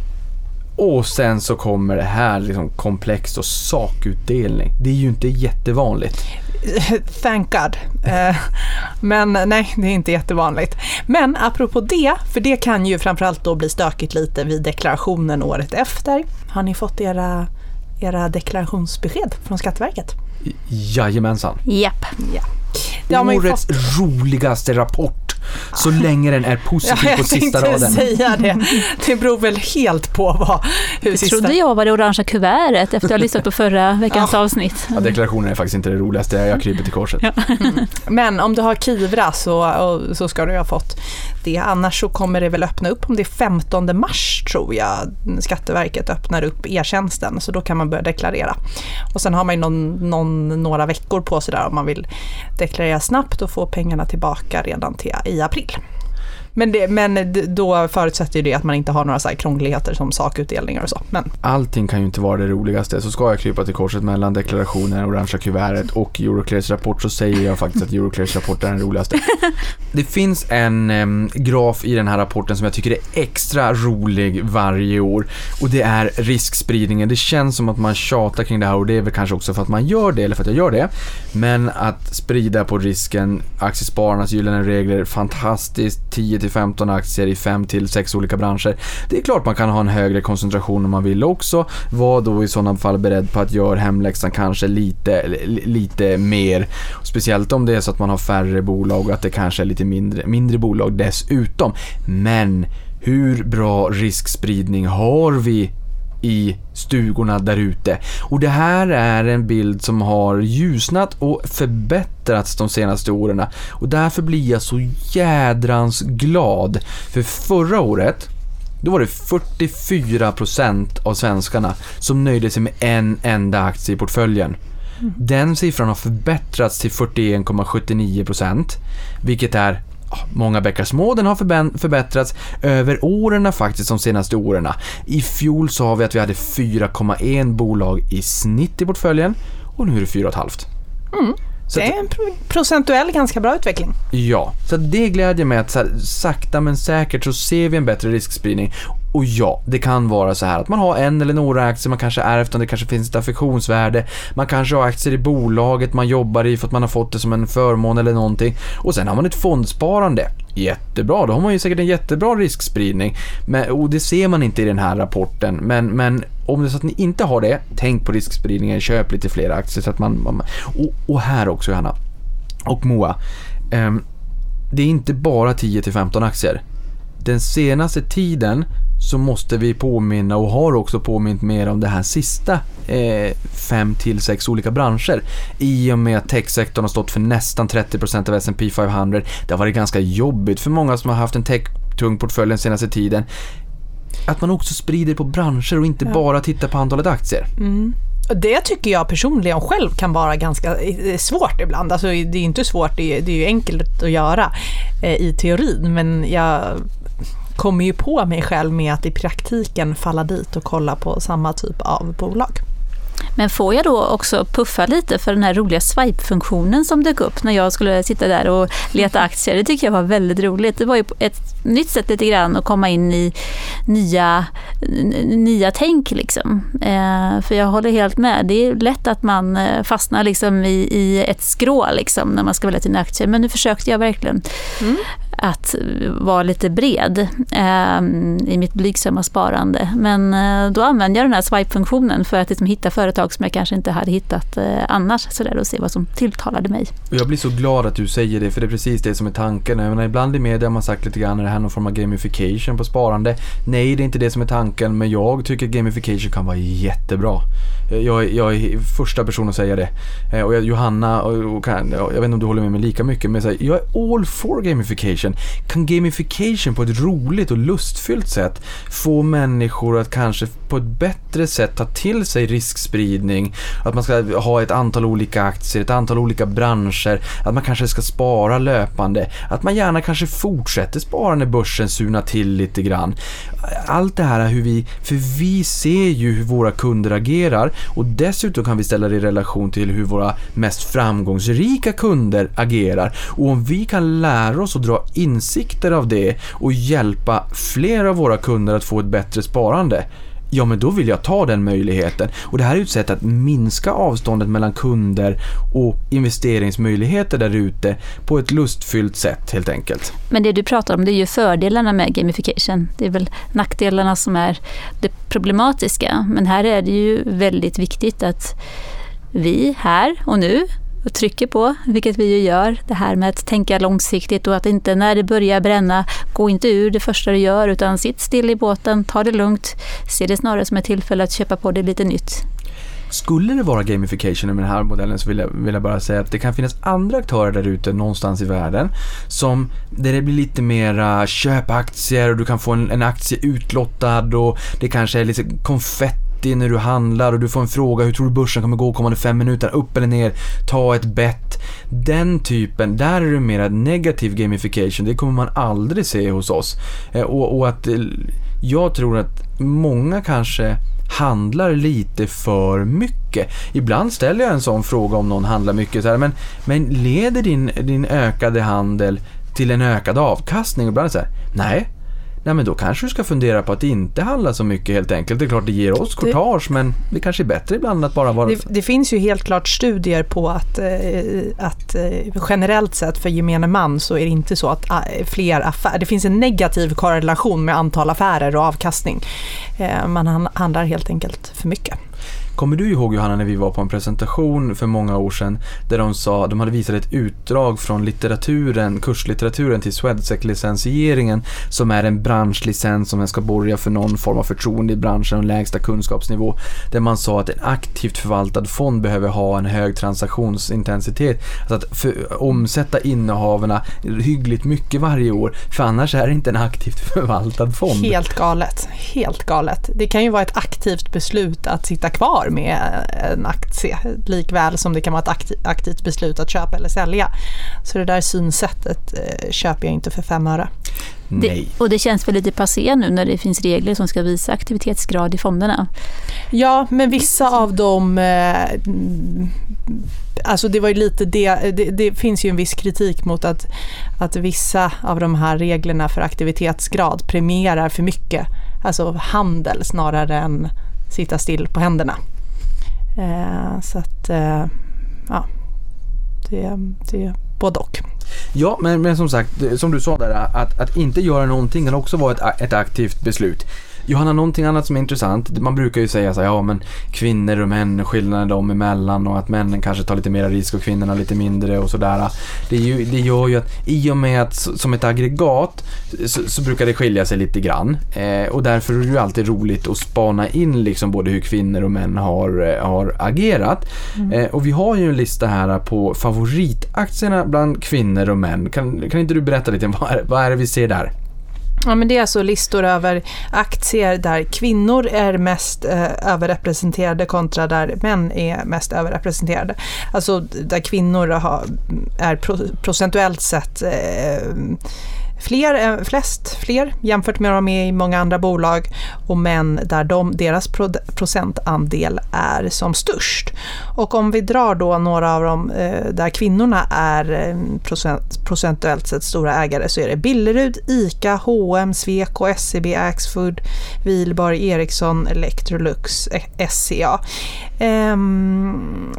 Och sen så kommer det här liksom komplext och sakutdelning. Det är ju inte jättevanligt. <laughs> Thank God. Eh, men nej, det är inte jättevanligt. Men apropå det, för det kan ju framförallt då bli stökigt lite vid deklarationen året efter. Har ni fått era, era deklarationsbesked från Skatteverket? Jajamensan. Japp. Ja. Årets roligaste rapport. Så länge den är positiv Ja, på jag sista tänkte raden. säga det. Det beror väl helt på vad, hur Det sista... trodde jag var det orangea kuvertet efter att ha <laughs> lyssnat på förra veckans avsnitt. Ja, deklarationen är faktiskt inte det roligaste, jag kryper till korset. <laughs> Men om du har Kivra så, och, så ska du ha fått det. Annars så kommer det väl öppna upp om det är 15 mars tror jag Skatteverket öppnar upp e-tjänsten så då kan man börja deklarera. Och sen har man ju någon, någon, några veckor på sig där om man vill deklarera snabbt och få pengarna tillbaka redan till, i april. Men, det, men då förutsätter ju det att man inte har några så här krångligheter som sakutdelningar och så. Men Allting kan ju inte vara det roligaste, så ska jag krypa till korset mellan deklarationen, orangea kuvertet och Euroclears rapport så säger jag faktiskt att Euroclears rapport är den roligaste. <laughs> Det finns en em, graf i den här rapporten som jag tycker är extra rolig varje år och det är riskspridningen. Det känns som att man tjatar kring det här och det är väl kanske också för att man gör det, eller för att jag gör det. Men att sprida på risken, aktiespararnas gyllene regler, fantastiskt, 10-15 aktier i 5-6 olika branscher. Det är klart man kan ha en högre koncentration om man vill också. Var då i sådana fall beredd på att göra hemläxan kanske lite, lite mer. Speciellt om det är så att man har färre bolag och att det kanske är lite mindre, mindre bolag dessutom. Men hur bra riskspridning har vi i stugorna där ute. Och det här är en bild som har ljusnat och förbättrats de senaste åren. Och därför blir jag så jädrans glad. För förra året då var det 44% av svenskarna som nöjde sig med en enda aktie i portföljen. Den siffran har förbättrats till 41,79% vilket är Många bäckar små, den har förbättrats över åren faktiskt, de senaste åren. I fjol sa vi att vi hade 4,1 bolag i snitt i portföljen och nu är det 4,5. Så det är en pro- procentuell ganska bra utveckling. Ja, så det glädjer mig att så här, sakta men säkert så ser vi en bättre riskspridning. Och ja, det kan vara så här att man har en eller några aktier, man kanske ärvt dem, det kanske finns ett affektionsvärde. Man kanske har aktier i bolaget man jobbar i för att man har fått det som en förmån eller någonting. Och sen har man ett fondsparande. Jättebra, då har man ju säkert en jättebra riskspridning. Men, och det ser man inte i den här rapporten. Men, men om det är så att ni inte har det, tänk på riskspridningen, köp lite fler aktier. Så att man, man och, och här också Johanna, och Moa. ehm, det är inte bara 10-15 aktier. Den senaste tiden så måste vi påminna och har också påmint mer om det här sista eh, 5-6 olika branscher. I och med att techsektorn har stått för nästan 30% av S&P 500. Det har varit ganska jobbigt för många som har haft en tech-tung portfölj den senaste tiden. Att man också sprider på branscher och inte Ja. bara tittar på antalet aktier. Och Det tycker jag personligen själv kan vara ganska eh, svårt ibland. Alltså, det är inte svårt, det är, det är ju enkelt att göra eh, i teorin, men jag kommer ju på mig själv med att i praktiken falla dit och kolla på samma typ av bolag. Men får jag då också puffa lite för den här roliga swipe-funktionen som dök upp när jag skulle sitta där och leta <laughs> aktier. Det tycker jag var väldigt roligt. Det var ju ett nytt sätt lite grann att komma in i nya, nya tänk liksom. Eh, för jag håller helt med. Det är lätt att man eh, fastnar liksom i, i ett skrå liksom när man ska välja sina aktier. Men nu försökte jag verkligen Mm att vara lite bred eh, i mitt blygsamma sparande. Men eh, då använder jag den här swipe-funktionen för att liksom hitta företag som jag kanske inte hade hittat eh, annars så där, och se vad som tilltalade mig. Jag blir så glad att du säger det, för det är precis det som är tanken. Jag menar, ibland i media har man sagt lite grann, är det här någon form av gamification på sparande? Nej, det är inte det som är tanken, men jag tycker att gamification kan vara jättebra. Eh, jag, är- jag är första person att säga det. Eh, Och jag, Johanna, och, och kan, jag vet inte om du håller med mig lika mycket, men så här, jag är all for gamification. Kan gamification på ett roligt och lustfyllt sätt få människor att kanske på ett bättre sätt ta till sig riskspridning, att man ska ha ett antal olika aktier, ett antal olika branscher, att man kanske ska spara löpande, att man gärna kanske fortsätter spara när börsen surnar till lite grann. Allt det här hur vi, för vi ser ju hur våra kunder agerar och dessutom kan vi ställa det i relation till hur våra mest framgångsrika kunder agerar. Och om vi kan lära oss att dra insikter av det och hjälpa fler av våra kunder att få ett bättre sparande, ja men då vill jag ta den möjligheten. Och det här är ett sätt att minska avståndet mellan kunder och investeringsmöjligheter där ute på ett lustfyllt sätt helt enkelt. Men det du pratar om det är ju fördelarna med gamification. Det är väl nackdelarna som är det problematiska. Men här är det ju väldigt viktigt att vi här och nu och trycker på, vilket vi ju gör, det här med att tänka långsiktigt och att inte när det börjar bränna, gå inte ur det första du gör utan sitt still i båten, ta det lugnt, se det snarare som ett tillfälle att köpa på dig lite nytt. Skulle det vara gamification med den här modellen så vill jag, vill jag bara säga att det kan finnas andra aktörer där ute någonstans i världen som där det blir lite mera köp aktier och du kan få en, en aktie utlottad och det kanske är lite konfetti när du handlar och du får en fråga hur tror du börsen kommer gå kommande fem minuter, upp eller ner, ta ett bett. Den typen, där är det mera negativ gamification, det kommer man aldrig se hos oss. Eh, och, och att eh, jag tror att många kanske handlar lite för mycket. Ibland ställer jag en sån fråga om någon handlar mycket så här, men, men leder din, din ökade handel till en ökad avkastning? Ibland så här, nej, Nej men då kanske du ska fundera på att inte handla så mycket helt enkelt. Det är klart det ger oss courtage men det kanske är bättre ibland att bara vara... Det, det finns ju helt klart studier på att, eh, att eh, generellt sett för gemene man så är det inte så att eh, fler affärer, det finns en negativ korrelation med antal affärer och avkastning. Man handlar helt enkelt för mycket. Kommer du ihåg Johanna när vi var på en presentation för många år sedan där de sa, de hade visat ett utdrag från litteraturen, kurslitteraturen till Swedsec-licensieringen som är en branschlicens som ska borga för någon form av förtroende i branschen och lägsta kunskapsnivå. Där man sa att en aktivt förvaltad fond behöver ha en hög transaktionsintensitet. Alltså att för, omsätta innehavarna hyggligt mycket varje år för annars är det inte en aktivt förvaltad fond. Helt galet, helt galet. Det kan ju vara ett aktivt beslut att sitta kvar med en aktie, likväl som det kan vara ett aktivt beslut att köpa eller sälja. Så det där synsättet eh, köper jag inte för fem öre. Det, och det känns väl lite passé nu när det finns regler som ska visa aktivitetsgrad i fonderna? Ja, men vissa av dem eh, Alltså det var ju lite det, det, det, finns ju en viss kritik mot att, att vissa av de här reglerna för aktivitetsgrad premierar för mycket, alltså handel snarare än sitta still på händerna. Eh, så att, eh, ja, det, det är både och. Ja, men, men som sagt, som du sa där, att, att inte göra någonting kan också vara ett, ett aktivt beslut. Johanna, någonting annat som är intressant. Man brukar ju säga så här, ja men kvinnor och män, skillnaden dem emellan och att männen kanske tar lite mer risk och kvinnorna lite mindre och sådär. Det, det gör ju att i och med att som ett aggregat så, så brukar det skilja sig lite grann. Eh, och därför är det ju alltid roligt att spana in liksom både hur kvinnor och män har, eh, har agerat. Mm. Eh, och vi har ju en lista här på favoritaktierna bland kvinnor och män. Kan, kan inte du berätta lite, vad är, vad är det vi ser där? Ja, men det är alltså listor över aktier där kvinnor är mest eh, överrepresenterade kontra där män är mest överrepresenterade. Alltså där kvinnor har, är pro, procentuellt sett eh, fler, eh, flest fler jämfört med de är i många andra bolag och män där de, deras procentandel är som störst. Och om vi drar då några av dem eh, där kvinnorna är eh, procent, procentuellt sett stora ägare så är det Billerud, ICA, H&M, Sweco, SEB, Axfood, Wihlborg, Ericsson, Electrolux, SCA eh,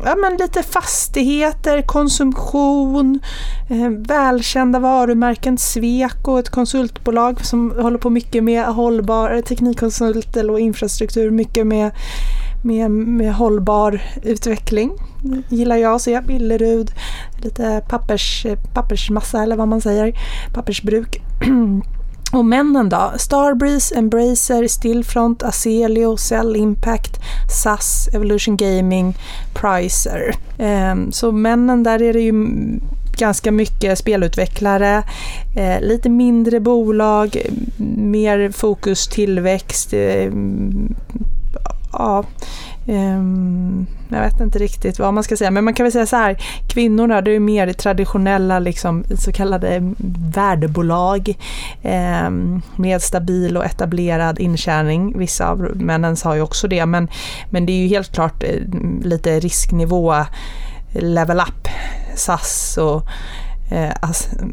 ja, men lite fastigheter, konsumtion, eh, välkända varumärken, Sweco, ett konsultbolag som håller på mycket med hållbar eh, teknikkonsult och infrastruktur, mycket med, med, med hållbar utveckling. Gillar jag att se. Billerud, lite pappers, pappersmassa eller vad man säger, pappersbruk. <clears throat> Och männen då? Starbreeze, Embracer, Stillfront, Aselio, Cell Impact, SAS, Evolution Gaming, Pricer. Ehm, så männen där är det ju ganska mycket spelutvecklare, eh, lite mindre bolag, mer fokus tillväxt. Eh, ja, Um, jag vet inte riktigt vad man ska säga, men man kan väl säga så här. Kvinnorna, det är mer traditionella liksom, så kallade värdebolag um, med stabil och etablerad intjäning. Vissa av männen har ju också det, men, men det är ju helt klart eh, lite risknivå, level up, SAS och eh,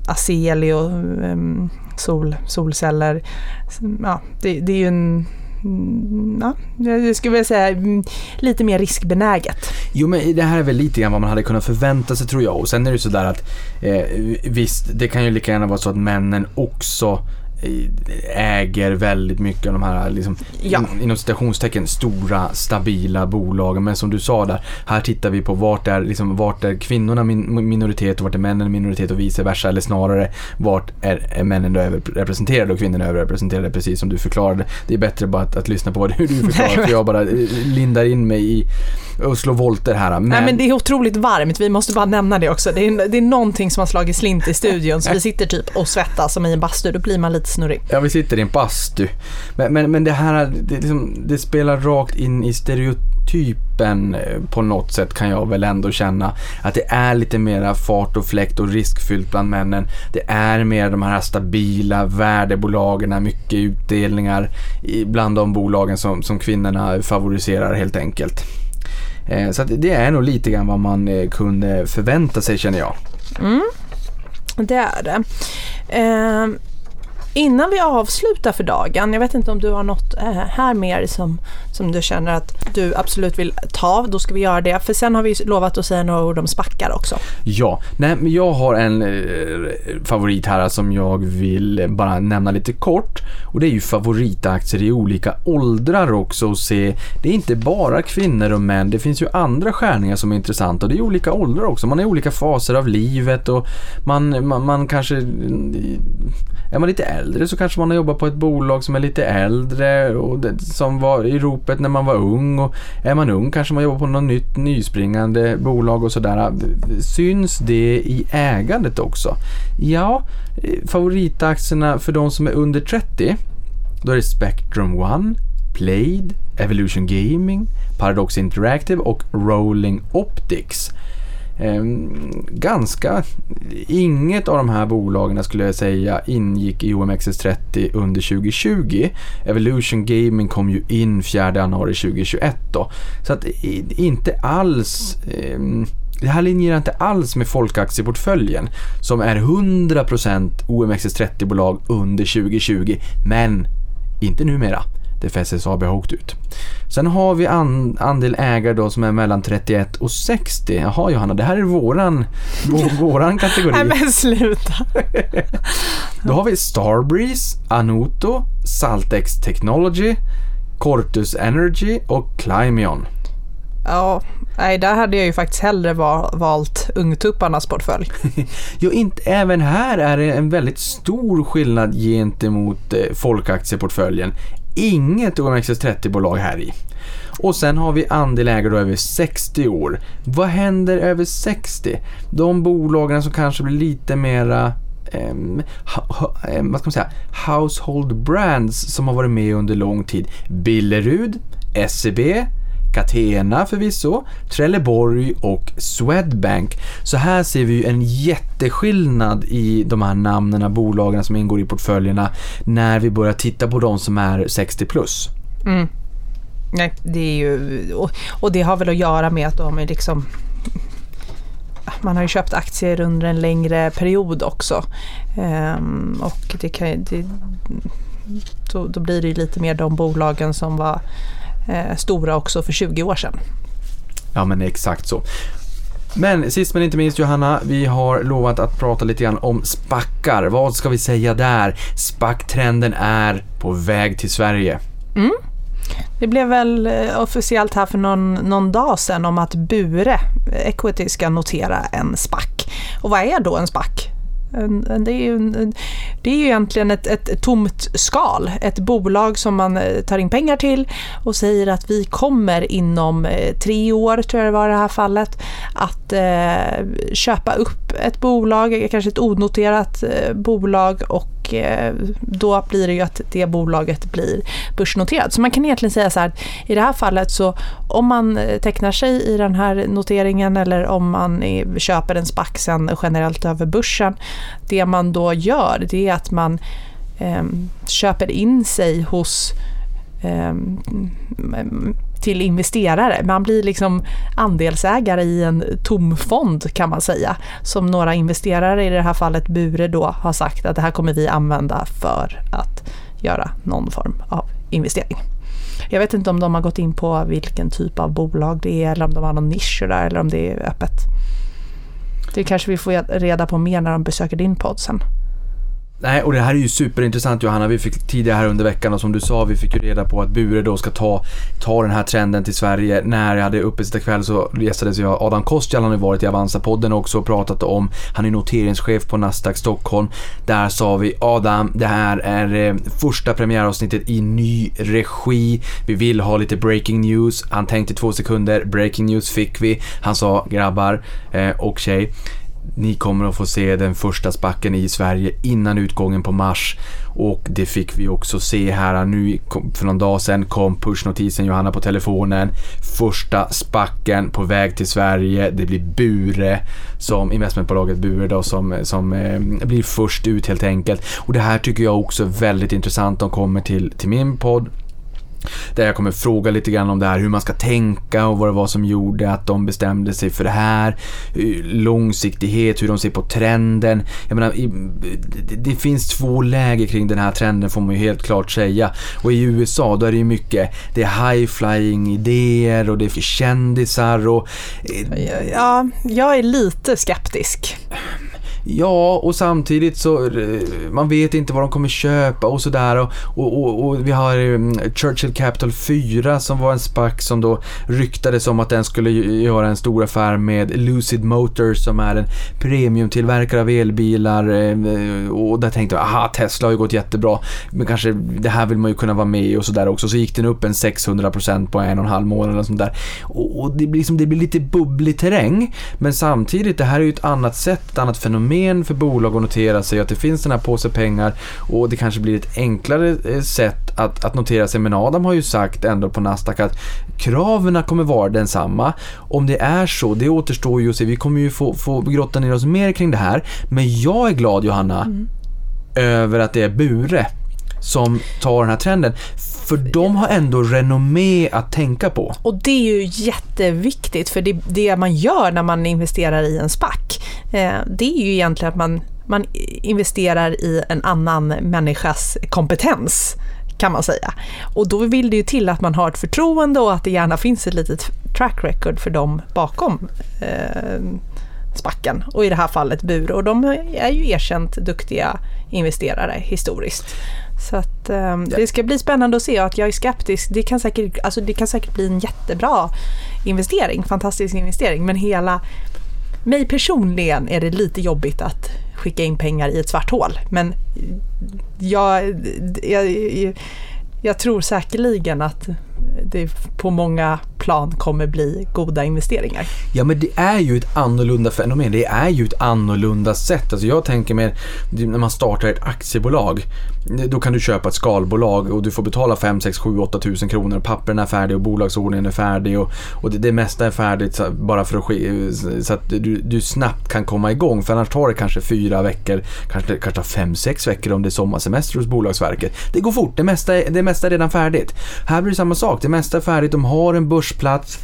Aselio, um, ehm, sol, solceller. Ja, det, det är ju en Mm, ja, jag skulle vilja säga mm, lite mer riskbenäget. Jo men det här är väl lite grann vad man hade kunnat förvänta sig tror jag. Och sen är det ju sådär att eh, visst, det kan ju lika gärna vara så att männen också äger väldigt mycket av de här, liksom, Ja. in, inom citationstecken, stora stabila bolagen. Men som du sa där, här tittar vi på vart är, liksom, vart är kvinnorna min, minoritet och vart är männen minoritet och vice versa. Eller snarare, vart är, är männen då överrepresenterade och kvinnorna överrepresenterade, precis som du förklarade. Det är bättre bara att, att lyssna på vad <laughs> du <laughs> förklarar, för jag bara eh, lindar in mig i och slår volter här. Men, Nej, men det är otroligt varmt, vi måste bara nämna det också. Det är, det är någonting som har slagit slint i studion, så vi sitter typ och svettas som i en bastu, då blir man lite snurrig. Ja, vi sitter i en bastu. Men, men, men det här, det, liksom, det spelar rakt in i stereotypen eh, på något sätt kan jag väl ändå känna. Att det är lite mera fart och fläkt och riskfyllt bland männen. Det är mer de här stabila värdebolagen, mycket utdelningar bland de bolagen som, som kvinnorna favoriserar helt enkelt. Eh, Så det är nog lite grann vad man eh, kunde förvänta sig känner jag. Det är det. Eh, innan vi avslutar för dagen, jag vet inte om du har något eh, här mer som, som du känner att du absolut vill ta, då ska vi göra det. För sen har vi lovat att säga några ord om spackar också. Ja, nej men jag har en eh, favorit här som jag vill bara nämna lite kort. Och det är ju favoritaktier i olika åldrar också och se. Det är inte bara kvinnor och män, det finns ju andra skärningar som är intressanta och det är olika åldrar också. Man är i olika faser av livet och man, man, man kanske mm, är man lite äldre så kanske man har jobbat på ett bolag som är lite äldre och det, som var i ropet när man var ung och är man ung kanske man jobbar på något nytt nyspringande bolag och sådär. Syns det i ägandet också? Ja, eh, favoritaktierna för de som är under 30 då är det Spectrum One, Played, Evolution Gaming, Paradox Interactive och Rolling Optics. Eh, ganska, inget av de här bolagen skulle jag säga ingick i OMXS30 under 2020. Evolution Gaming kom ju in 4 januari 2021 då. Så att inte alls eh, det här linjerar inte alls med folkaktieportföljen som är 100% OMXS30-bolag under 2020 men inte numera. Det för SSAB har åkt ut. Sen har vi an, andel ägare då som är mellan 31 och 60. Jaha Johanna, det här är våran, vå, <laughs> våran kategori. Nej men sluta. <laughs> Då har vi Starbreeze, Anuto, Saltex Technology, Cortus Energy och Climion. Ja, nej där hade jag ju faktiskt hellre va- valt ungtupparnas portfölj. <laughs> Jo, inte, även här är det en väldigt stor skillnad gentemot eh, folkaktieportföljen. Inget OMXS30-bolag här i. Och sen har vi andelägare då över 60 år. Vad händer över 60? De bolagen som kanske blir lite mera eh, vad ska man säga, household brands som har varit med under lång tid. Billerud, SEB, Catena förvisso, Trelleborg och Swedbank. Så här ser vi ju en jätteskillnad i de här namnen, bolagen som ingår i portföljerna när vi börjar titta på de som är 60 plus. Mm. Nej, det är ju, och, och det har väl att göra med att de är liksom man har ju köpt aktier under en längre period också. Ehm, och det kan, ju- det, då, då blir det ju lite mer de bolagen som var stora också för 20 år sedan. Ja men exakt så. Men sist men inte minst Johanna, vi har lovat att prata lite grann om spackar. Vad ska vi säga där? Spacktrenden är på väg till Sverige. Det blev väl eh, officiellt här för någon, någon dag sedan om att Bure Equity ska notera en SPAC. Och vad är då en SPAC? Det är ju, en- det är ju egentligen ett, ett tomt skal, ett bolag som man eh, tar in pengar till och säger att vi kommer inom eh, tre år, tror jag det var i det här fallet, att eh, köpa upp ett bolag, kanske ett onoterat eh, bolag och Eh, då blir det ju att det bolaget blir börsnoterat. Så man kan egentligen säga så här, i det här fallet så om man tecknar sig i den här noteringen eller om man köper en SPAC sen generellt över börsen, det man då gör det är att man eh, köper in sig hos eh, till investerare. Man blir liksom andelsägare i en tom fond kan man säga. Som några investerare, i det här fallet Bure då, har sagt att det här kommer vi använda för att göra någon form av investering. Jag vet inte om de har gått in på vilken typ av bolag det är eller om de har någon nisch där eller om det är öppet. Det kanske vi får reda på mer när de besöker din podd sen. Nej, och det här är ju superintressant Johanna. Vi fick tidigare här under veckan och som du sa, vi fick ju reda på att Bure då ska ta, ta den här trenden till Sverige. När jag hade uppesittarkväll så gästades jag Adam Kostjal, han har ju varit i Avanza-podden också och pratat om, han är noteringschef på Nasdaq Stockholm. Där sa vi Adam, det här är eh, första premiäravsnittet i ny regi. Vi vill ha lite breaking news. Han tänkte två sekunder, breaking news fick vi. Han sa grabbar eh, och tjej ni kommer att få se den första spacken i Sverige innan utgången på mars. Och det fick vi också se här nu för någon dag sedan kom pushnotisen Johanna på telefonen. Första spacken på väg till Sverige. Det blir Bure som investmentbolaget Bure då som, som eh, blir först ut helt enkelt. Och det här tycker jag också är väldigt intressant. De kommer till, till min podd där jag kommer fråga lite grann om det här, hur man ska tänka och vad det var som gjorde att de bestämde sig för det här. Långsiktighet, hur de ser på trenden. Jag menar, det finns två läger kring den här trenden får man ju helt klart säga. Och i USA då är det ju mycket, det är high-flying idéer och det är kändisar och... Eh, ja, jag är lite skeptisk. Ja, och samtidigt så eh, man vet inte vad de kommer köpa och sådär. Och, och, och, och, vi har mm, Churchill Capital 4 som var en SPAC som då ryktades om att den skulle göra en stor affär med Lucid Motors som är en premiumtillverkare av elbilar. Eh, och där tänkte jag, aha, Tesla har ju gått jättebra. Men kanske det här vill man ju kunna vara med i och sådär också. Så gick den upp en 600% på en och en halv månad eller sånt där. Och, och det, blir liksom, det blir lite bubblig terräng. Men samtidigt, det här är ju ett annat sätt, ett annat fenomen fenomen för bolag att notera sig, att det finns den här påse pengar och det kanske blir ett enklare eh, sätt att, att notera sig. Men Adam har ju sagt ändå på Nasdaq att kraven kommer vara densamma. Om det är så, det återstår ju att se. Vi kommer ju få, få grotta ner oss mer kring det här. Men jag är glad Johanna mm. över att det är Bure som tar den här trenden. För de har ändå renommé att tänka på. Och det är ju jätteviktigt för det, det man gör när man investerar i en SPAC, eh, det är ju egentligen att man, man investerar i en annan människas kompetens kan man säga. Och då vill det ju till att man har ett förtroende och att det gärna finns ett litet track record för dem bakom eh, spacken och i det här fallet Bure och de är ju erkänt duktiga investerare historiskt. Så att, um, det ska bli spännande att se att jag är skeptisk. Det kan, säkert, alltså det kan säkert bli en jättebra investering, fantastisk investering, men hela mig personligen är det lite jobbigt att skicka in pengar i ett svart hål. Men jag, jag, jag tror säkerligen att det på många plan kommer bli goda investeringar. Ja men det är ju ett annorlunda fenomen, det är ju ett annorlunda sätt. Alltså jag tänker mig när man startar ett aktiebolag, då kan du köpa ett skalbolag och du får betala 5, 6, 7, 8 tusen kronor. Pappren är färdiga och bolagsordningen är färdig och, och det, det mesta är färdigt bara för att ske, så att du, du snabbt kan komma igång. För annars tar det kanske fyra veckor, kanske, kanske fem, sex veckor om det är sommarsemester hos Bolagsverket. Det går fort, det mesta, det mesta är redan färdigt. Här blir det samma sak, det mesta är färdigt, de har en börsplats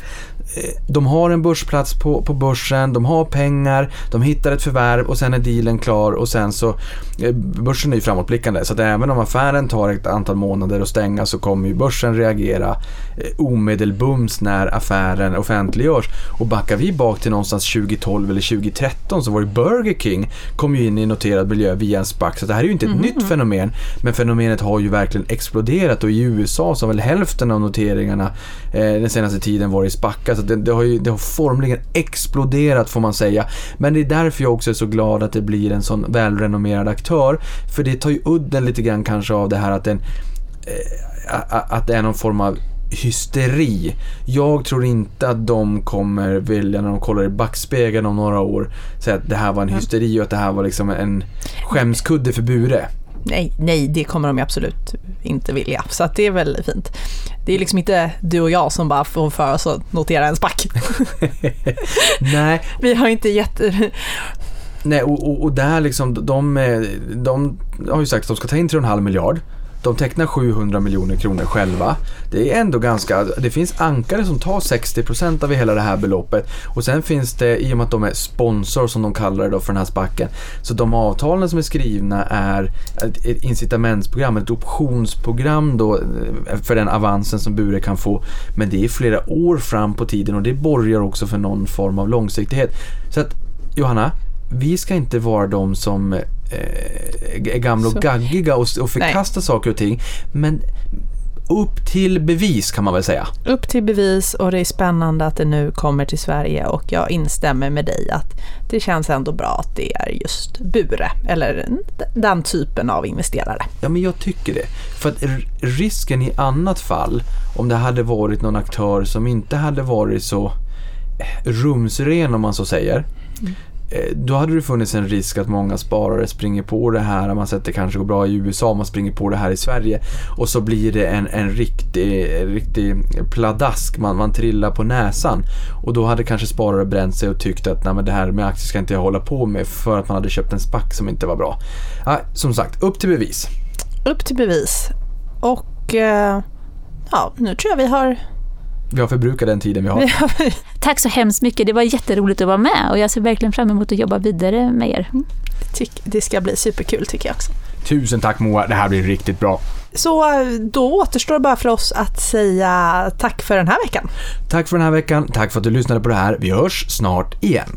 de har en börsplats på, på börsen, de har pengar, de hittar ett förvärv och sen är dealen klar och sen så eh, Börsen är ju framåtblickande så att även om affären tar ett antal månader att stänga så kommer ju börsen reagera eh, omedelbums när affären offentliggörs. Och backar vi bak till någonstans 2012 eller 2013 så var det Burger King kom ju in i noterad miljö via en SPAC. Så det här är ju inte ett mm. nytt fenomen men fenomenet har ju verkligen exploderat och i USA så har väl hälften av noteringarna eh, den senaste tiden varit SPACar det, det, har ju, det har formligen exploderat får man säga. Men det är därför jag också är så glad att det blir en sån välrenommerad aktör. För det tar ju udden lite grann kanske av det här att, den, eh, att det är någon form av hysteri. Jag tror inte att de kommer vilja när de kollar i backspegeln om några år säga att det här var en hysteri och att det här var liksom en skämskudde för Bure nej, nej, det kommer de absolut inte vilja. Så det är väl fint. Det är liksom inte du och jag som bara får för oss att notera en spack. <laughs> nej. Vi har inte gett... Nej, och, och, och där liksom, de, de, de har ju sagt att de ska ta in 3,5 miljard. De tecknar 700 miljoner kronor själva. Det är ändå ganska, det finns ankare som tar 60 procent av hela det här beloppet. Och sen finns det, i och med att de är sponsor som de kallar det då för den här spacken. Så de avtalen som är skrivna är ett incitamentsprogram, ett optionsprogram då eh, för den avansen som Bure kan få. Men det är flera år fram på tiden och det borgar också för någon form av långsiktighet. Så att Johanna, vi ska inte vara de som är gamla och Så. gaggiga och, och förkastar saker och ting. Men upp till bevis kan man väl säga. Upp till bevis och det är spännande att det nu kommer till Sverige och jag instämmer med dig att det känns ändå bra att det är just Bure, eller den typen av investerare. Ja, men jag tycker det. För att risken i annat fall, om det hade varit någon aktör som inte hade varit så eh, rumsren om man så säger. eh, Eh, då hade det funnits en risk att många sparare springer på det här. Man har sett det kanske går bra i USA, man springer på det här i Sverige. Och så blir det en, en riktig, riktig pladask, man, man trillar på näsan. Och då hade kanske sparare bränt sig och tyckt att Nej, men det här med aktier ska inte jag hålla på med för att man hade köpt en spack som inte var bra. Ja, som sagt, upp till bevis. Upp till bevis. Och eh, ja, nu tror jag vi har... Vi har förbrukat den tiden vi har. Tack så hemskt mycket, det var jätteroligt att vara med och jag ser verkligen fram emot att jobba vidare med er. Tyck, det ska bli superkul tycker jag också. Tusen tack Moa, det här blir riktigt bra. Så då återstår bara för oss att säga tack för den här veckan. Tack för den här veckan, tack för att du lyssnade på det här. Vi hörs snart igen.